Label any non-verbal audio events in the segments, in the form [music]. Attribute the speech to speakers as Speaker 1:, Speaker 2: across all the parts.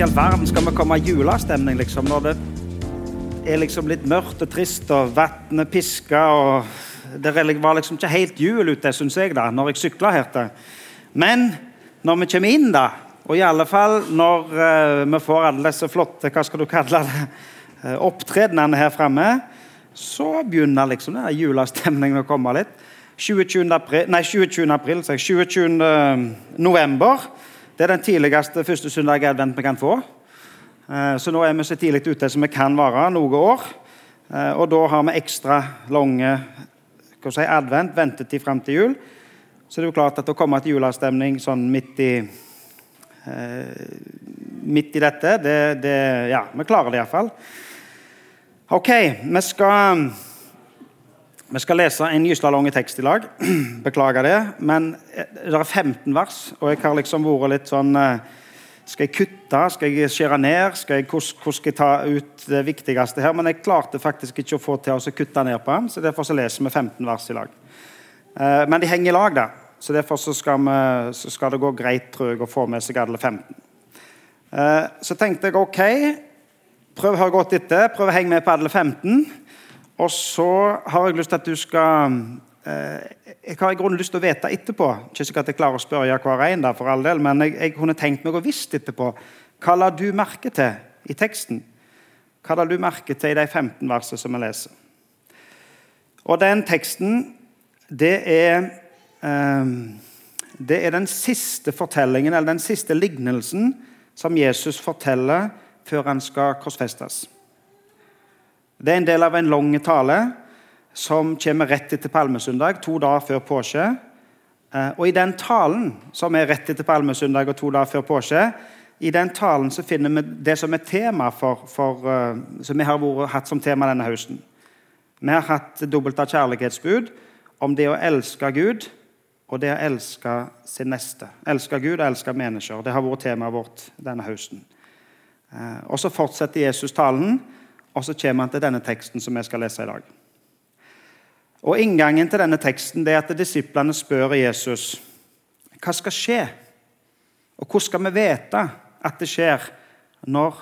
Speaker 1: i all verden skal vi komme i julestemning liksom, når det er liksom litt mørkt og trist og vannet pisker og Det var liksom ikke helt jul ute, syns jeg, da, når jeg sykla her til. Men når vi kommer inn, da, og i alle fall når uh, vi får alle disse flotte hva skal du kalle det, uh, opptredenene her framme, så begynner liksom den julestemningen å komme litt. 20. april, nei, 20. april, 20. november det er den tidligste første søndag advent vi kan få. Eh, så nå er vi så tidlig ute som vi kan være noen år. Eh, og da har vi ekstra lange si, advent, ventetid fram til jul. Så det er jo klart at å komme til julestemning sånn midt i, eh, midt i dette det, det, Ja, vi klarer det iallfall. OK, vi skal vi skal lese en gysla tekst i lag. [clears throat] Beklager det. Men eh, det er 15 vers, og jeg har liksom vært litt sånn eh, Skal jeg kutte? Skal jeg skjære ned? Skal jeg, hvordan skal jeg ta ut det viktigste her? Men jeg klarte faktisk ikke å få til å kutte ned på den, så derfor så leser vi 15 vers i lag. Eh, men de henger i lag, da. Så derfor så skal, vi, så skal det gå greit tror jeg, å få med seg alle 15. Så tenkte jeg OK, prøv å høre godt etter. Prøv å henge med på alle 15. Og så har jeg lyst til at du skal eh, Jeg har i grunnen lyst til å vite etterpå Ikke sikkert jeg klarer å spørre hver en, der for all del, men jeg, jeg kunne tenkt meg å visst etterpå. Hva la du merke til i teksten? Hva la du merke til i de 15 versene som vi leser? Og den teksten, det er eh, Det er den siste fortellingen, eller den siste lignelsen, som Jesus forteller før han skal korsfestes. Det er en del av en lang tale som kommer rett etter palmesøndag, to dager før påske. Eh, og I den talen som er rett etter palmesøndag og to dager før påske, i den talen så finner vi det som er tema for, for uh, som vi har vært, hatt som tema denne høsten. Vi har hatt dobbelt av kjærlighetsbud om det å elske Gud og det å elske sin neste. Elske Gud og elske mennesker. Det har vært temaet vårt denne høsten. Uh, og Så fortsetter Jesus talen og så kommer han til denne teksten som vi skal lese i dag. Og Inngangen til denne teksten det er at disiplene spør Jesus hva skal skje. Og hvordan skal vi vite at det skjer når,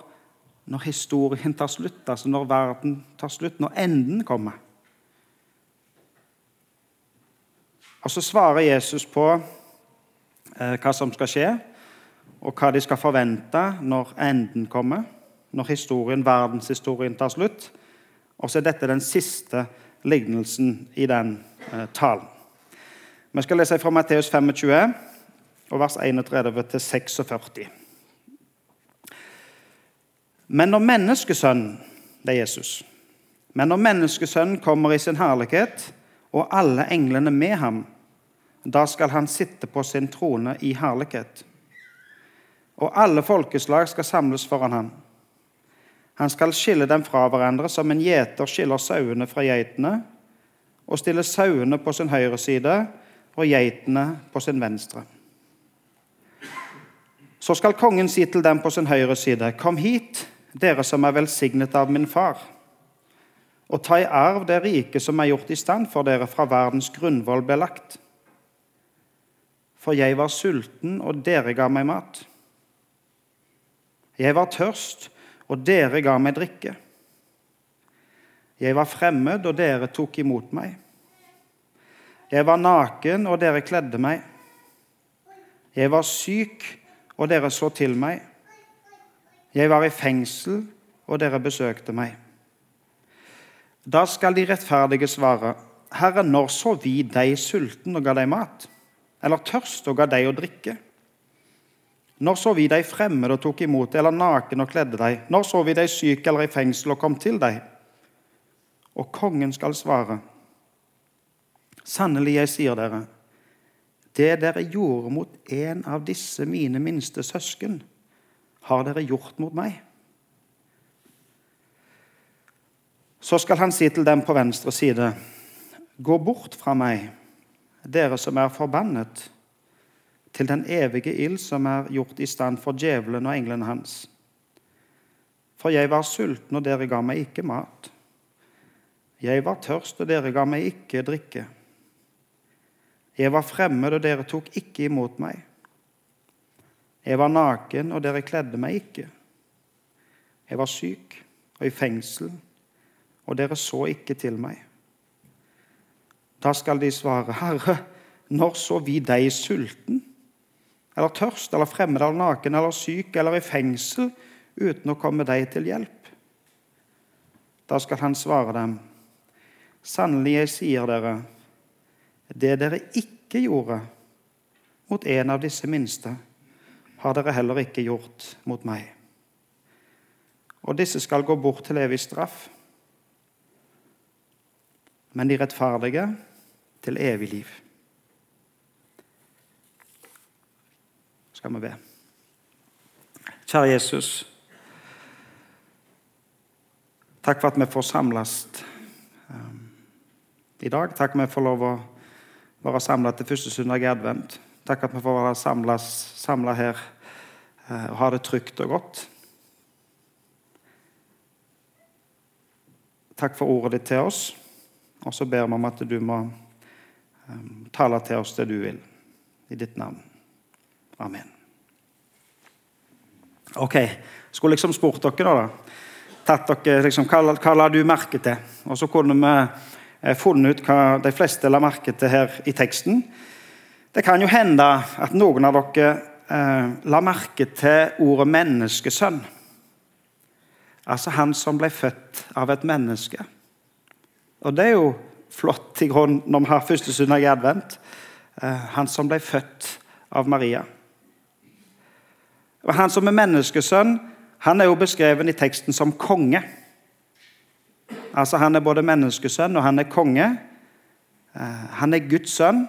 Speaker 1: når historien tar slutt, altså når verden tar slutt, når enden kommer? Og Så svarer Jesus på eh, hva som skal skje, og hva de skal forvente når enden kommer når historien, verdenshistorien tar slutt. Og så er dette den siste lignelsen i den eh, talen. Vi skal lese fra Matteus 25, og vers 31 46. Men når menneskesønnen Det er Jesus. Men når menneskesønnen kommer i sin herlighet, og alle englene med ham, da skal han sitte på sin trone i herlighet. Og alle folkeslag skal samles foran ham. Han skal skille dem fra hverandre som en gjeter skiller sauene fra geitene, og stille sauene på sin høyre side og geitene på sin venstre. Så skal kongen si til dem på sin høyre side.: Kom hit, dere som er velsignet av min far, og ta i arv det rike som er gjort i stand for dere fra verdens grunnvoll ble lagt. For jeg var sulten, og dere ga meg mat. Jeg var tørst, og dere ga meg drikke. Jeg var fremmed, og dere tok imot meg. Jeg var naken, og dere kledde meg. Jeg var syk, og dere så til meg. Jeg var i fengsel, og dere besøkte meg. Da skal de rettferdige svare, Herre, når så vi deg sulten og ga deg mat? Eller tørst og ga deg å drikke? Når så vi deg fremmede og tok imot deg, eller naken og kledde deg? Når så vi deg syk eller i fengsel og kom til deg? Og kongen skal svare, sannelig, jeg sier dere, det dere gjorde mot en av disse mine minste søsken, har dere gjort mot meg. Så skal han si til dem på venstre side, gå bort fra meg, dere som er forbannet til den evige ild som er gjort i stand for djevelen og englene hans. For jeg var sulten, og dere ga meg ikke mat. Jeg var tørst, og dere ga meg ikke drikke. Jeg var fremmed, og dere tok ikke imot meg. Jeg var naken, og dere kledde meg ikke. Jeg var syk og i fengsel, og dere så ikke til meg. Da skal de svare, Herre, når så vi deg sulten, eller tørst, eller fremmed, eller naken, eller syk, eller i fengsel, uten å komme deg til hjelp? Da skal han svare dem, Sannelig, jeg sier dere, det dere ikke gjorde mot en av disse minste, har dere heller ikke gjort mot meg. Og disse skal gå bort til evig straff, men de rettferdige til evig liv. Skal vi be. Kjære Jesus. Takk for at vi får samles um, i dag. Takk for at vi får lov å være samla til første søndag i advent. Takk for at vi får være samla her uh, og ha det trygt og godt. Takk for ordet ditt til oss. Og så ber vi om at du må um, tale til oss det du vil. I ditt navn. Amen. Ok, skulle liksom spurt dere, da. Tatt dere, liksom, hva, hva la du merke til? Og så kunne vi eh, funnet ut hva de fleste la merke til her i teksten. Det kan jo hende at noen av dere eh, la merke til ordet 'menneskesønn'. Altså han som ble født av et menneske. Og det er jo flott i grunn når vi har første søndag i advent. Eh, han som ble født av Maria. Og Han som er menneskesønn, han er jo beskreven i teksten som konge. Altså Han er både menneskesønn og han er konge. Eh, han er Guds sønn,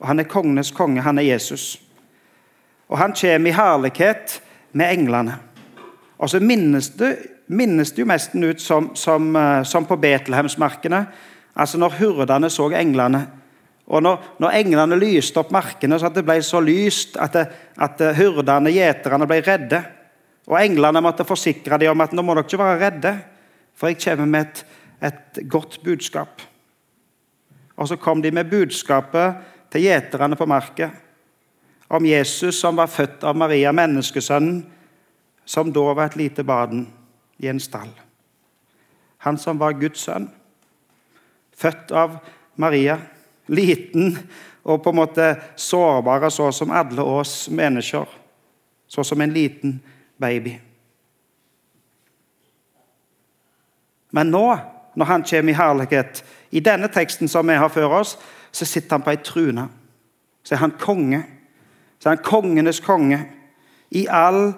Speaker 1: og han er kongenes konge. Han er Jesus. Og han kommer i herlighet med englene. Og så minnes det, minnes det jo nesten ut som, som, eh, som på Betlehemsmarkene. Altså når hurdene så englene. Og når, når, englene lyste opp markene så det ble så lyst at, det, at hurdene, gjeterne, ble redde. Og englene måtte forsikre dem om at nå må dere ikke være redde, for jeg kommer med et, et godt budskap. Og så kom de med budskapet til gjeterne på marka om Jesus som var født av Maria, menneskesønnen, som da var et lite barn i en stall. Han som var Guds sønn, født av Maria, liten og på en måte sårbar, så som alle oss mennesker. Så som en liten baby. Men nå, når han kommer i herlighet, i denne teksten som vi har før oss, så sitter han på ei trune. Så er han konge. Så er han kongenes konge. I all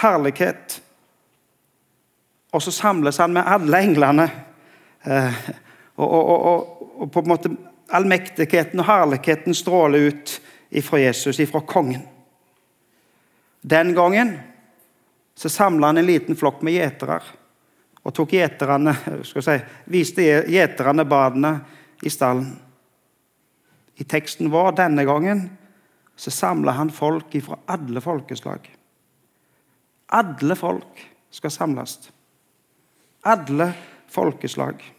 Speaker 1: herlighet. Og så samles han med alle englene. Eh, og, og, og, og, på en måte allmektigheten og herligheten stråler ut ifra Jesus, ifra kongen. Den gangen så samla han en liten flokk med gjetere og tok gjeterne, si, viste gjeterne badene i stallen. I teksten vår denne gangen så samla han folk fra alle folkeslag. Alle folk skal samles. Alle folkeslag.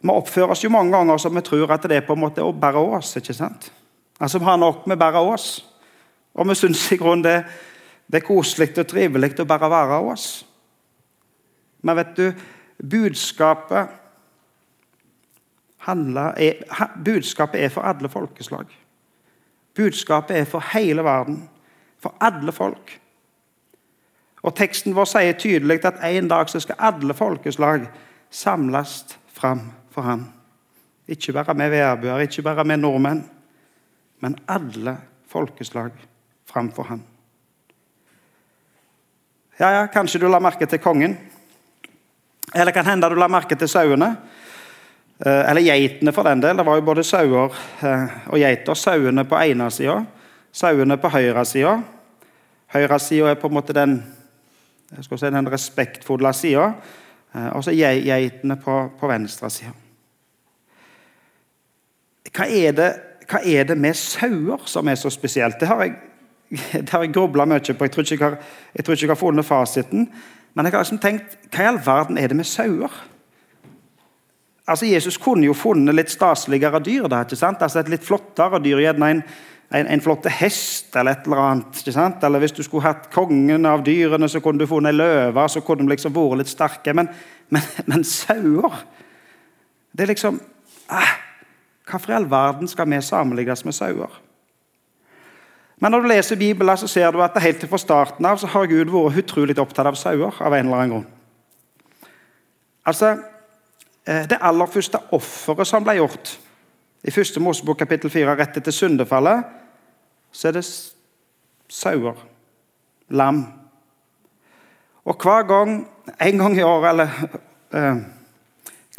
Speaker 1: Vi oppfører oss jo mange ganger som vi tror at det er på en måte å bære oss. ikke sant? Altså, Vi har nok med bare oss. Og vi syns i grunnen det, det er koselig og trivelig å bare være oss. Men vet du, budskapet handler, er, budskapet er for alle folkeslag. Budskapet er for hele verden. For alle folk. Og Teksten vår sier tydelig at en dag så skal alle folkeslag samles fram for ham. Ikke bare med værbuer, ikke bare med nordmenn, men alle folkeslag framfor ham. Ja, ja, kanskje du la merke til kongen. Eller kan hende du la merke til sauene. Eh, eller geitene, for den del. Det var jo både sauer eh, og geiter. Sauene på ene sida, sauene på høyre sida. Høyre sida er på en måte den si, den respektfulle sida, eh, og så geitene på, på venstre side. Hva er, det, hva er det med sauer som er så spesielt? Det har jeg, [laughs] det har jeg grubla mye på. Jeg tror, ikke jeg, har, jeg tror ikke jeg har funnet fasiten. Men jeg har liksom tenkt hva i all verden er det med sauer? Altså, Jesus kunne jo funnet litt staseligere dyr. Da, ikke sant? Altså Et litt flottere dyr. Gjerne en, en, en flott hest eller et eller annet. ikke sant? Eller hvis du skulle hatt kongen av dyrene, så kunne du funnet ei løve. Så kunne de liksom vært litt sterke. Men, men, [laughs] men sauer Det er liksom ah, Hvorfor i all verden skal vi sammenlignes med sauer? Men når du leser Bibelen, så ser du at helt fra starten av så har Gud vært utrolig opptatt av sauer. av en eller annen grunn. Altså, eh, Det aller første offeret som ble gjort i første Mosebok kapittel 4, rett etter syndefallet, så er det sauer. Lam. Og hver gang, en gang i året, eller eh,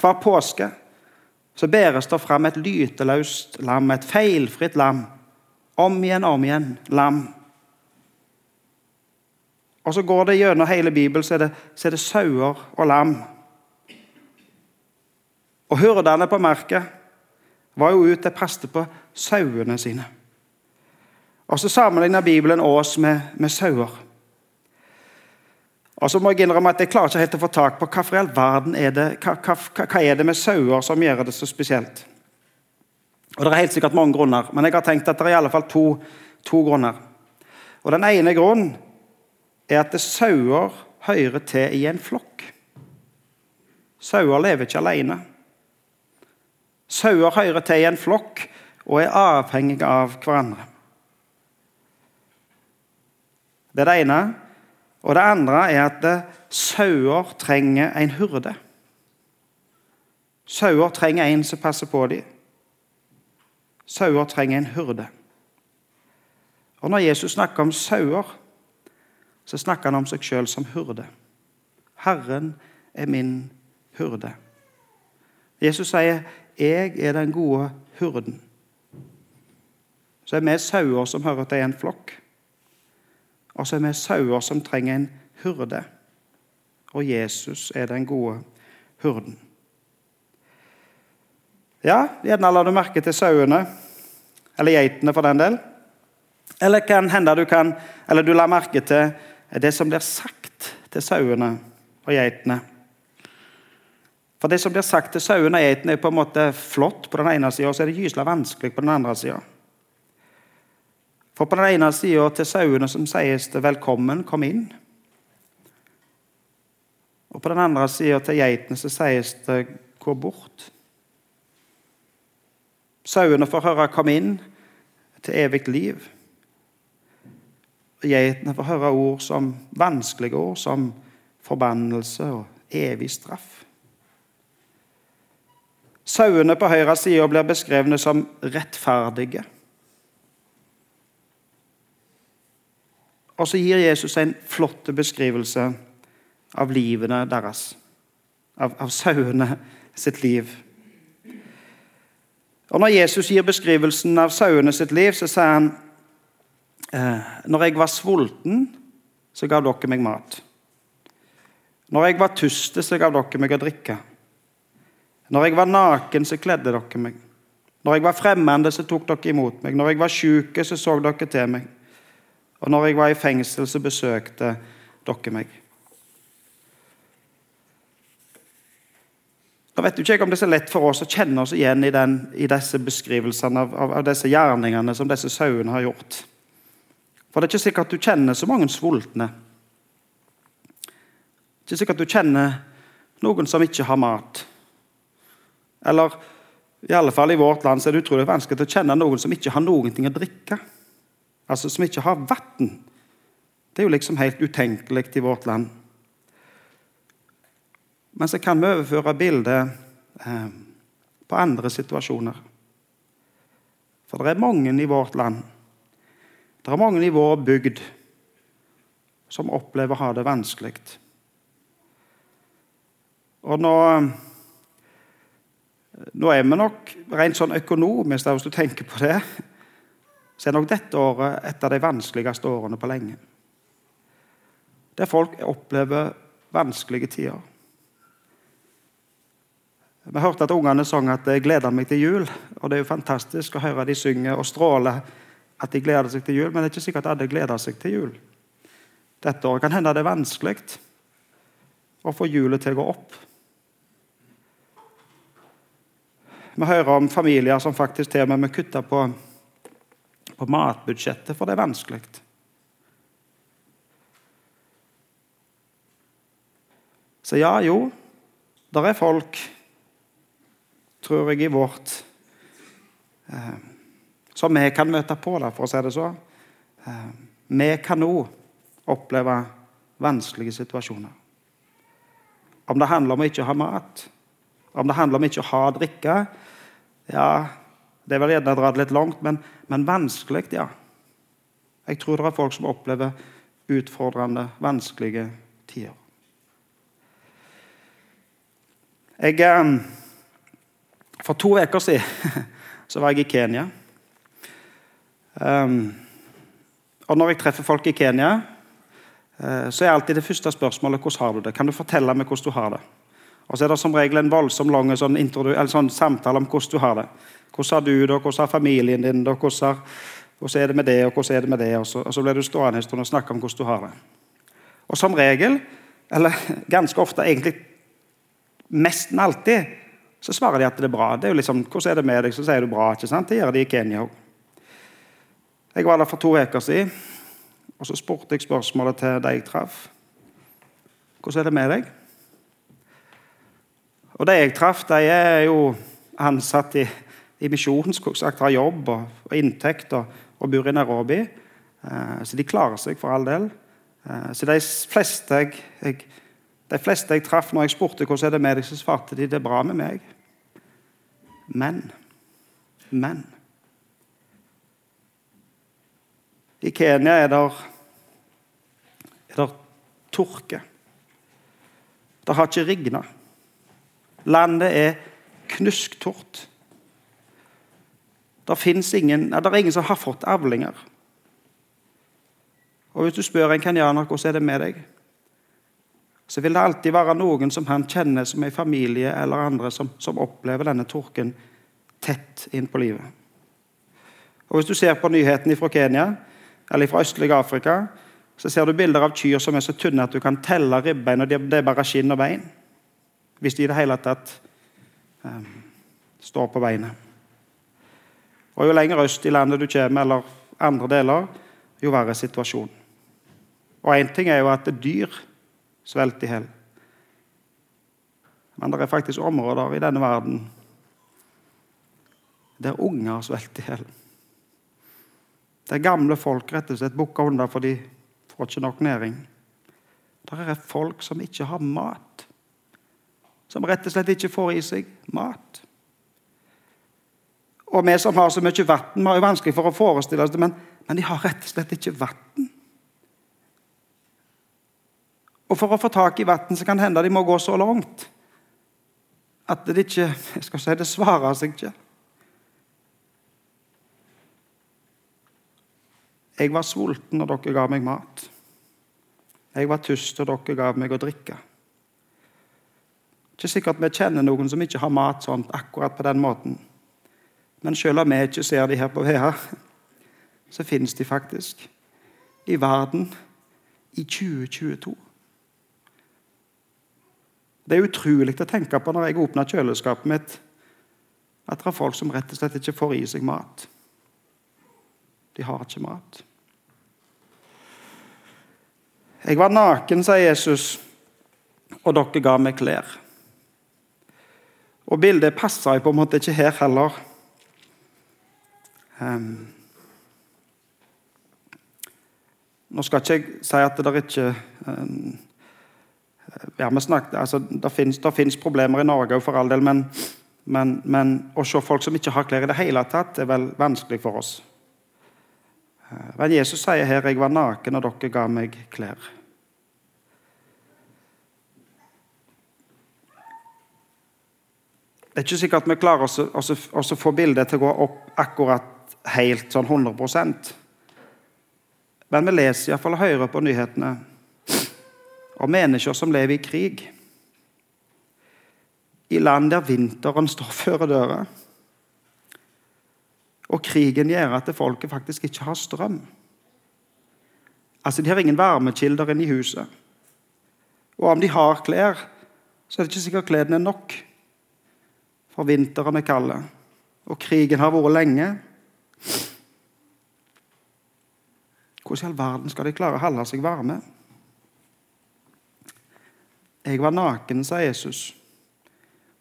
Speaker 1: hver påske, så bæres det fram et lyteløst lam, et feilfritt lam. Om igjen, om igjen. Lam. Og så går det gjennom hele Bibelen, så er det, så er det sauer og lam. Og hyrdene på merket var jo ute og passet på sauene sine. Og så sammenligner Bibelen oss med, med sauer. Og så må jeg innrømme at jeg klarer ikke helt å få tak på hva all verden er det, hva, hva, hva er det med sauer som gjør det så spesielt. Og Det er helt sikkert mange grunner, men jeg har tenkt at det er i alle fall to, to grunner. Og Den ene grunnen er at sauer hører til i en flokk. Sauer lever ikke alene. Sauer hører til i en flokk og er avhengige av hverandre. Det er det ene. Og det andre er at sauer trenger en hurde. Sauer trenger en som passer på dem. Sauer trenger en hurde. Og Når Jesus snakker om sauer, så snakker han om seg sjøl som hurde. Herren er min hurde. Jesus sier, 'Jeg er den gode hurden'. Så er vi sauer som hører til en flokk. Og så er vi sauer som trenger en hyrde. Og Jesus er den gode hyrden. Ja, gjerne la du merke til sauene, eller geitene for den del. Eller kan hende du kan, eller du la merke til det som blir sagt til sauene og geitene. For det som blir sagt til sauene og geitene, er på en måte flott på den ene sida, og så er det gyselig vanskelig på den andre sida. For på den ene sida til sauene som sies det 'velkommen, kom inn'. Og på den andre sida til geitene som sies det 'gå bort'. Sauene får høre 'kom inn' til evig liv. Geitene får høre ord som vanskelige ord som forbannelse og evig straff. Sauene på høyre side blir beskrevne som rettferdige. Og så gir Jesus en flott beskrivelse av livene deres. Av, av sauene sitt liv. Og Når Jesus gir beskrivelsen av sauene sitt liv, så sier han eh, Når jeg var sulten, så gav dere meg mat. Når jeg var tyste, så gav dere meg å drikke. Når jeg var naken, så kledde dere meg. Når jeg var fremmede, så tok dere imot meg. Når jeg var sjuk, så så dere til meg. Og når jeg var i fengsel, så besøkte dere meg. Nå vet ikke jeg om det er så lett for oss å kjenne oss igjen i, den, i disse beskrivelsene av, av, av, disse gjerningene som disse sauene har gjort. For det er ikke sikkert at du kjenner så mange sultne. Ikke sikkert at du kjenner noen som ikke har mat. Eller i alle fall i vårt land så er det utrolig vanskelig å kjenne noen som ikke har noen ting å drikke. Altså som ikke har vann. Det er jo liksom helt utenkelig i vårt land. Men så kan vi overføre bildet eh, på andre situasjoner. For det er mange i vårt land, det er mange i vår bygd, som opplever å ha det vanskelig. Og nå nå er vi nok rent sånn økonomisk, hvis du tenker på det, så er nok dette året et av de vanskeligste årene på lenge. Der folk opplever vanskelige tider. Vi hørte at ungene sang at 'jeg gleder meg til jul'. og Det er jo fantastisk å høre de synge og stråle at de gleder seg til jul, men det er ikke sikkert at alle gleder seg til jul. Dette året kan hende det er vanskelig å få hjulet til å gå opp. Vi hører om familier som faktisk til og med må kutte på, på matbudsjettet, for det er vanskelig. Så ja, jo, der er folk, tror jeg, i vårt eh, Som vi kan møte på, da, for å si det så. Eh, vi kan nå oppleve vanskelige situasjoner. Om det handler om å ikke ha mat, om det handler om ikke å ha drikke Ja, det er vel gjerne dratt litt langt, men, men vanskelig, ja. Jeg tror det er folk som opplever utfordrende, vanskelige tider. Jeg, eh, for to uker siden [laughs] så var jeg i Kenya. Um, og når jeg treffer folk i Kenya, uh, så er alltid det første spørsmålet hvordan har du det. Kan du fortelle meg hvordan du har det? Og så er det som regel en voldsom lang sånn, sånn samtale om hvordan du har det. Hvordan har du det, hvordan har familien din det, hvordan, hvordan, er det med det, og hvordan er det med det? Og så, og så blir du stående en stund og snakke om hvordan du har det. Og som regel, eller [laughs] ganske ofte egentlig Nesten alltid så svarer de at det er bra. Det er jo liksom, 'Hvordan er det med deg?' Så sier du bra. ikke sant? Det gjør de i Kenya òg. Jeg var der for to uker siden, og så spurte jeg spørsmålet til de jeg traff. 'Hvordan er det med deg?' Og de jeg traff, de er jo ansatt i, i misjonen, har jobb og, og inntekt og, og, bor i Nairobi. Eh, så de klarer seg for all del. Eh, så de fleste jeg, jeg de fleste jeg traff når jeg spurte hvordan er det med deg, så svarte de det er bra med meg. Men Men I Kenya er det, er det tørke. Det har ikke regna. Landet er knusktort. Det, ingen, det er ingen som har fått avlinger. Og Hvis du spør en kenyaner hvordan er det med deg, så vil det alltid være noen som han kjenner som er familie eller andre som, som opplever denne tåken tett inn på livet. Og Hvis du ser på nyhetene fra Kenya eller fra østlige Afrika, så ser du bilder av kyr som er så tynne at du kan telle ribbein, og det er bare skinn og bein. Hvis de i det hele tatt um, står på beinet. Og Jo lenger øst i landet du kommer, eller andre deler, jo verre situasjon. Og Én ting er jo at dyr svelter i hjel. Men det er faktisk områder i denne verden der unger svelter i hjel. Der gamle folk rett og slett bukker under for de får ikke nok næring. Der er folk som ikke har mat. Som rett og slett ikke får i seg mat. Og vi som har så mye vann, har jo vanskelig for å forestille oss det, men, men de har rett og slett ikke vann. Og For å få tak i vann kan det hende de må gå så langt at det ikke jeg skal si det svarer seg ikke. Jeg var sulten når dere ga meg mat. Jeg var tyst og dere ga meg å drikke. Ikke sikkert vi kjenner noen som ikke har mat sånn akkurat på den måten. Men selv om vi ikke ser de her på VH, [laughs] så finnes de faktisk i verden i 2022. Det er utrolig å tenke på når jeg åpner kjøleskapet mitt, at det er folk som rett og slett ikke får i seg mat. De har ikke mat. Jeg var naken, sa Jesus, og dere ga meg klær. Og bildet passer på en måte ikke her heller. Um, nå skal ikke jeg si at det er ikke um, ja, snakket, altså, Det fins problemer i Norge for all del, men, men, men, å se folk som ikke har klær i det hele tatt, er vel vanskelig for oss. Eh, men Jesus sier her 'Jeg var naken, og dere ga meg klær'. Det er ikke sikkert vi klarer å få bildet til å gå opp akkurat helt sånn 100% Men vi leser iallfall og hører på nyhetene og mennesker som lever i krig. I land der vinteren står [laughs] før døra. Og krigen gjør at folket faktisk ikke har strøm. Altså, De har ingen varmekilder inne i huset. Og om de har klær, så er det ikke sikkert klærne er nok. For vinteren er kald, og krigen har vært lenge. Hvordan i all verden skal de klare å holde seg varme? Jeg var naken, sa Jesus,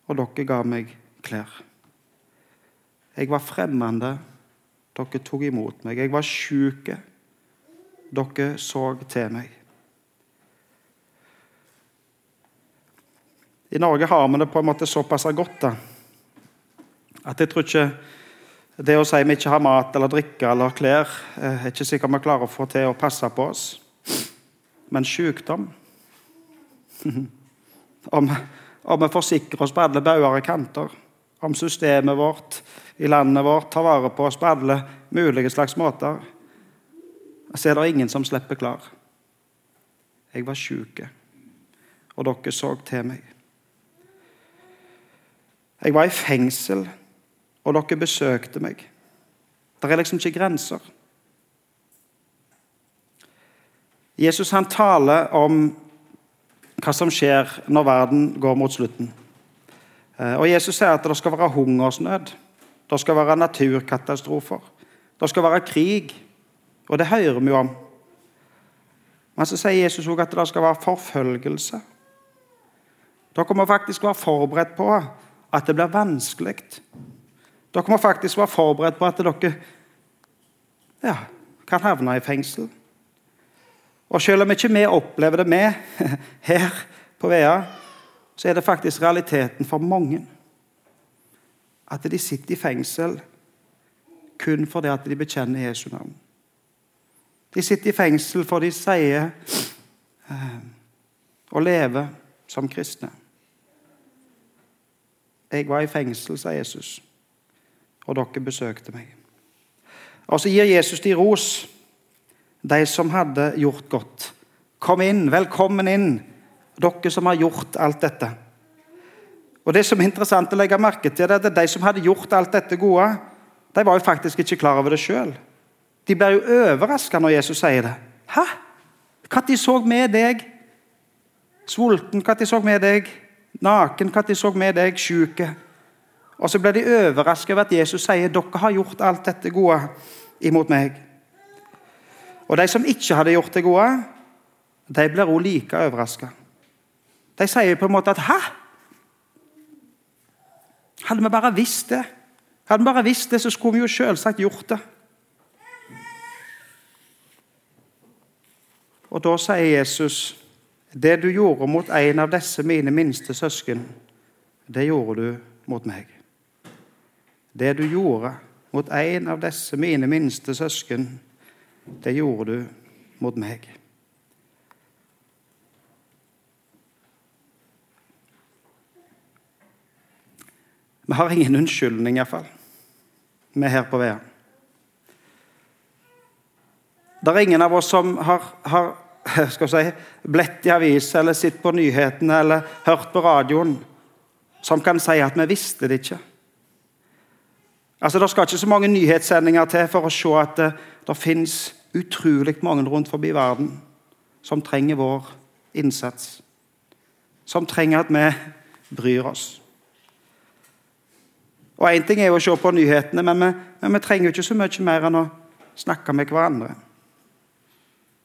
Speaker 1: og dere ga meg klær. Jeg var fremmede, dere tok imot meg. Jeg var sjuk, dere så til meg. I Norge har vi det på en måte såpass godt da, at jeg tror ikke det å si vi ikke har mat eller drikke eller klær, eh, er ikke sikkert vi klarer å få til å passe på oss. Men sykdom [laughs] om, om vi forsikrer oss på alle bauger og kanter, om systemet vårt i landet vårt tar vare på oss på alle mulige slags måter, så er det ingen som slipper klar. Jeg var sjuk, og dere så til meg. Jeg var i fengsel, og dere besøkte meg. Det er liksom ikke grenser. Jesus han taler om hva som skjer når verden går mot slutten. Eh, og Jesus sier at det skal være hungersnød, det skal være naturkatastrofer, det skal være krig. Og det hører vi jo om. Men så sier Jesus også at det skal være forfølgelse. Dere må faktisk være forberedt på at det blir vanskelig. Dere må faktisk være forberedt på at dere ja, kan havne i fengsel. Og Selv om ikke vi opplever det med [laughs] her på Vea, så er det faktisk realiteten for mange. At de sitter i fengsel kun fordi at de bekjenner Jesu navn. De sitter i fengsel fordi de sier eh, å leve som kristne. Jeg var i fengsel, sa Jesus, og dere besøkte meg. Og Så gir Jesus de ros, de som hadde gjort godt. Kom inn, velkommen inn, dere som har gjort alt dette. Og Det som er interessant å legge merke til, er at de som hadde gjort alt dette gode, de var jo faktisk ikke klar over det sjøl. De ble jo overraska når Jesus sier det. Hæ? Når så vi deg sulten? Når så vi deg naken, når så vi deg sjuke? Og så ble de overrasket over at Jesus sier dere har gjort alt dette gode imot meg. Og de som ikke hadde gjort det gode, de blir også like overraska. De sier på en måte at 'hæ?' Hadde vi bare visst det, Hadde vi bare visst det, så skulle vi jo selvsagt gjort det. Og da sier Jesus, 'Det du gjorde mot en av disse mine minste søsken, det gjorde du mot meg.' Det du gjorde mot en av disse mine minste søsken, det gjorde du mot meg. Vi har ingen unnskyldning, iallfall, vi er her på veien. Det er ingen av oss som har, har si, blett i avis eller sett på nyhetene eller hørt på radioen, som kan si at vi visste det ikke. Altså, Det skal ikke så mange nyhetssendinger til for å se at det, det finnes utrolig mange rundt forbi verden som trenger vår innsats. Som trenger at vi bryr oss. Og Én ting er jo å se på nyhetene, men vi, men vi trenger ikke så mye mer enn å snakke med hverandre.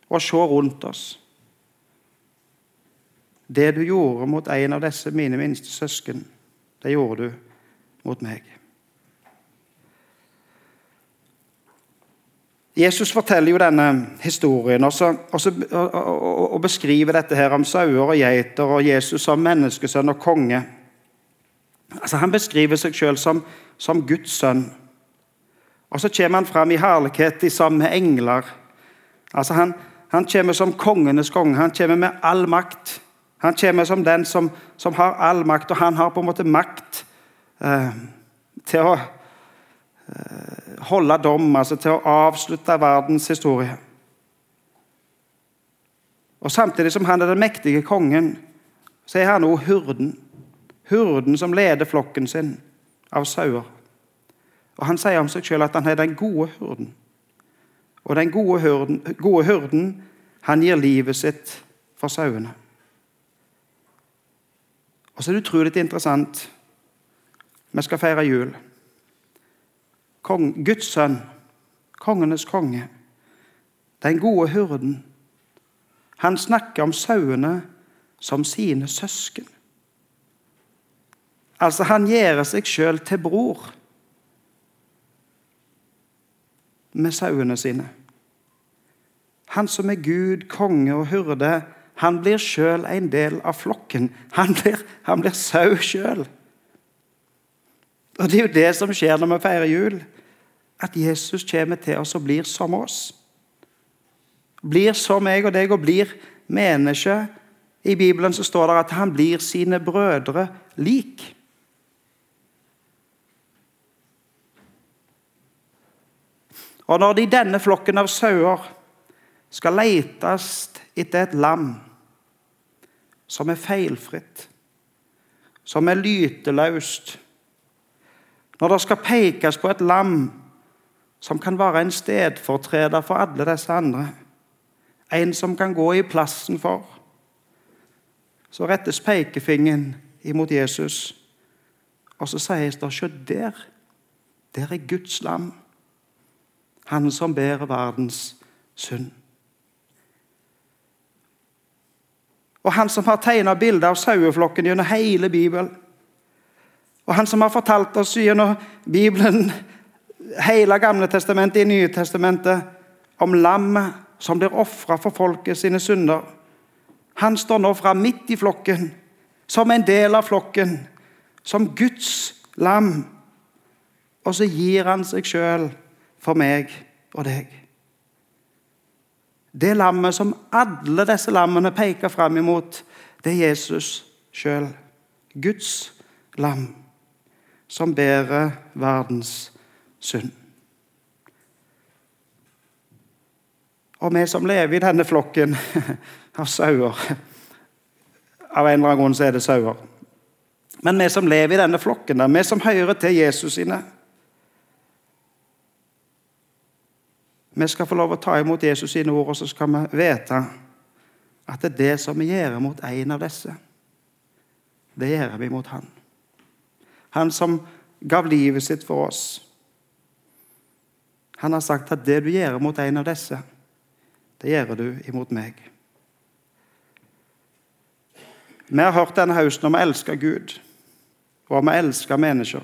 Speaker 1: Og se rundt oss. Det du gjorde mot en av disse mine minste søsken, det gjorde du mot meg. Jesus forteller jo denne historien og, så, og, så, og, og, beskriver dette her om sauer og geiter og Jesus som menneskesønn og konge. Altså, han beskriver seg selv som, som Guds sønn. Og så kommer han fram i herlighet sammen med engler. Altså, han, han kommer som kongenes konge. Han kommer med all makt. Han kommer som den som, som har all makt, og han har på en måte makt eh, til å holde dom, altså til å avslutte verdens historie. Og Samtidig som han er den mektige kongen, så er han også hurden. Hurden som leder flokken sin av sauer. Og Han sier om seg selv at han er den gode hurden. Og den gode hurden, gode hurden han gir livet sitt for sauene. Og så er det utrolig interessant. Vi skal feire jul. Kong, Guds sønn, kongenes konge, den gode hurden. Han snakker om sauene som sine søsken. Altså, han gjør seg sjøl til bror med sauene sine. Han som er Gud, konge og hyrde, han blir sjøl en del av flokken. Han blir, han blir sau sjøl. Og Det er jo det som skjer når vi feirer jul. At Jesus kommer til oss og blir som oss. Blir som meg og deg og blir menneske. I Bibelen så står det at han blir sine brødre lik. Og når det i denne flokken av sauer skal letes etter et lam som er feilfritt, som er lyteløst Når det skal pekes på et lam som kan være en stedfortreder for alle disse andre, en som kan gå i plassen for, så rettes pekefingeren imot Jesus, og så sies det Se der, der er Guds lam han som bærer verdens synd. Og han som har tegna bilder av saueflokken gjennom hele Bibelen. Og han som har fortalt oss gjennom Bibelen, hele Gamle testamentet i Nye testamentet, om lammet som blir ofra for folket sine synder. Han står nå fram midt i flokken, som en del av flokken, som Guds lam. Og så gir han seg sjøl for meg og deg. Det lammet som alle disse lammene peker fram imot, det er Jesus sjøl. Guds lam, som bærer verdens synd. Og vi som lever i denne flokken [laughs] av sauer Av en eller annen grunn så er det sauer. Men vi som lever i denne flokken, vi som hører til Jesus sine Vi skal få lov å ta imot Jesus sine ord, og så skal vi vite at det er det som vi gjør mot en av disse, det gjør vi mot han. Han som gav livet sitt for oss. Han har sagt at det du gjør mot en av disse, det gjør du imot meg. Vi har hørt denne høsten om å elske Gud, og om å elske mennesker.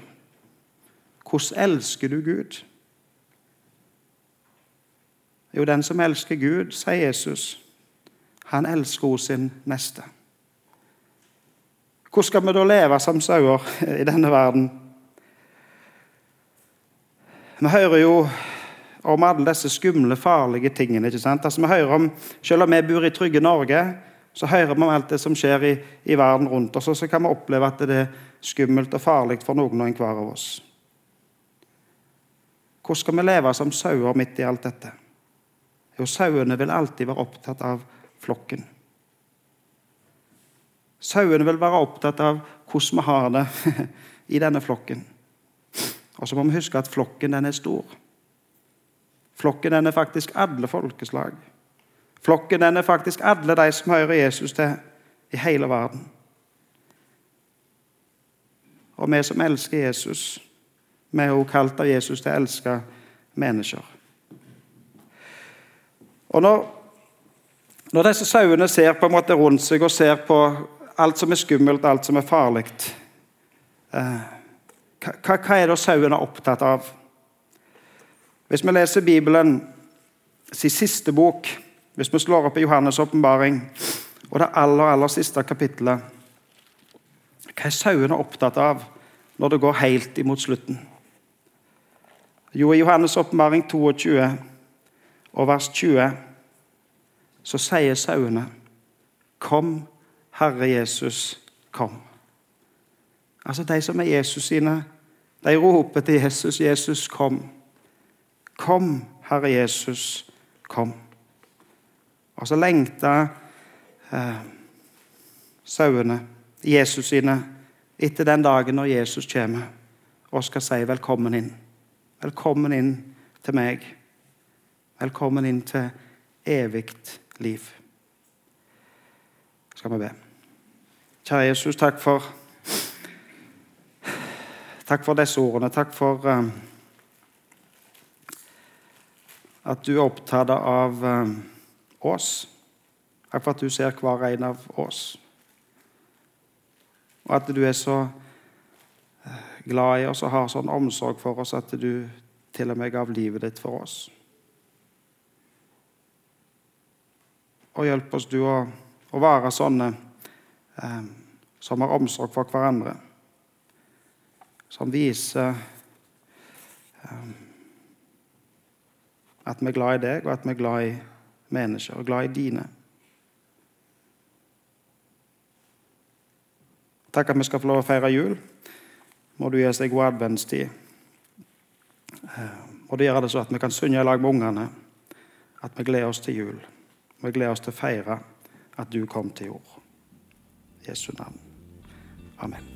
Speaker 1: Hvordan elsker du Gud? Jo, den som elsker Gud, sier Jesus, han elsker hos sin neste. Hvordan skal vi da leve som sauer [laughs] i denne verden? Vi hører jo om alle disse skumle, farlige tingene. ikke sant? Altså, vi hører om, Selv om vi bor i trygge Norge, så hører vi om alt det som skjer i, i verden rundt oss, og så kan vi oppleve at det er skummelt og farlig for noen og enhver av oss. Hvordan skal vi leve som sauer midt i alt dette? Jo, sauene vil alltid være opptatt av flokken. Sauene vil være opptatt av hvordan vi har det [laughs] i denne flokken. Og så må vi huske at flokken den er stor. Flokken den er faktisk alle folkeslag. Flokken den er faktisk alle de som hører Jesus til i hele verden. Og vi som elsker Jesus, vi er også kalt av Jesus til å elske mennesker. Og når, når disse sauene ser på en måte rundt seg og ser på alt som er skummelt, alt som er farlig eh, hva, hva, er det sauene opptatt av? Hvis vi leser Bibelen sin siste bok, hvis vi slår opp i Johannes' åpenbaring og det aller, aller siste kapittelet Hva er sauene opptatt av når det går helt imot slutten? Jo, i Johannes' åpenbaring 22 og vers 20 så sier sauene, 'Kom, Herre Jesus, kom'. Altså De som er Jesus sine, de roper til Jesus, 'Jesus, kom'. Kom, Herre Jesus, kom. Og så lengta eh, sauene, Jesus sine, etter den dagen når Jesus kommer og skal si 'velkommen inn'. Velkommen inn til meg. Velkommen inn til evig liv. Skal vi be. Kjære Jesus, takk for Takk for disse ordene. Takk for um, at du er opptatt av eh, oss. Takk for at du ser hver en av oss. Og at du er så eh, glad i oss og har sånn omsorg for oss at du til og med gav livet ditt for oss. Og hjelp oss du å, å være sånne eh, som har omsorg for hverandre. Som viser eh, at vi er glad i deg, og at vi er glad i mennesker, og glad i dine. Takk at vi skal få lov å feire jul. Må du gi oss ei god adventstid. Og det gjør det så at vi kan synge i lag med ungene at vi gleder oss til jul. Vi gleder oss til å feire at du kom til jord. Jesu navn. Amen.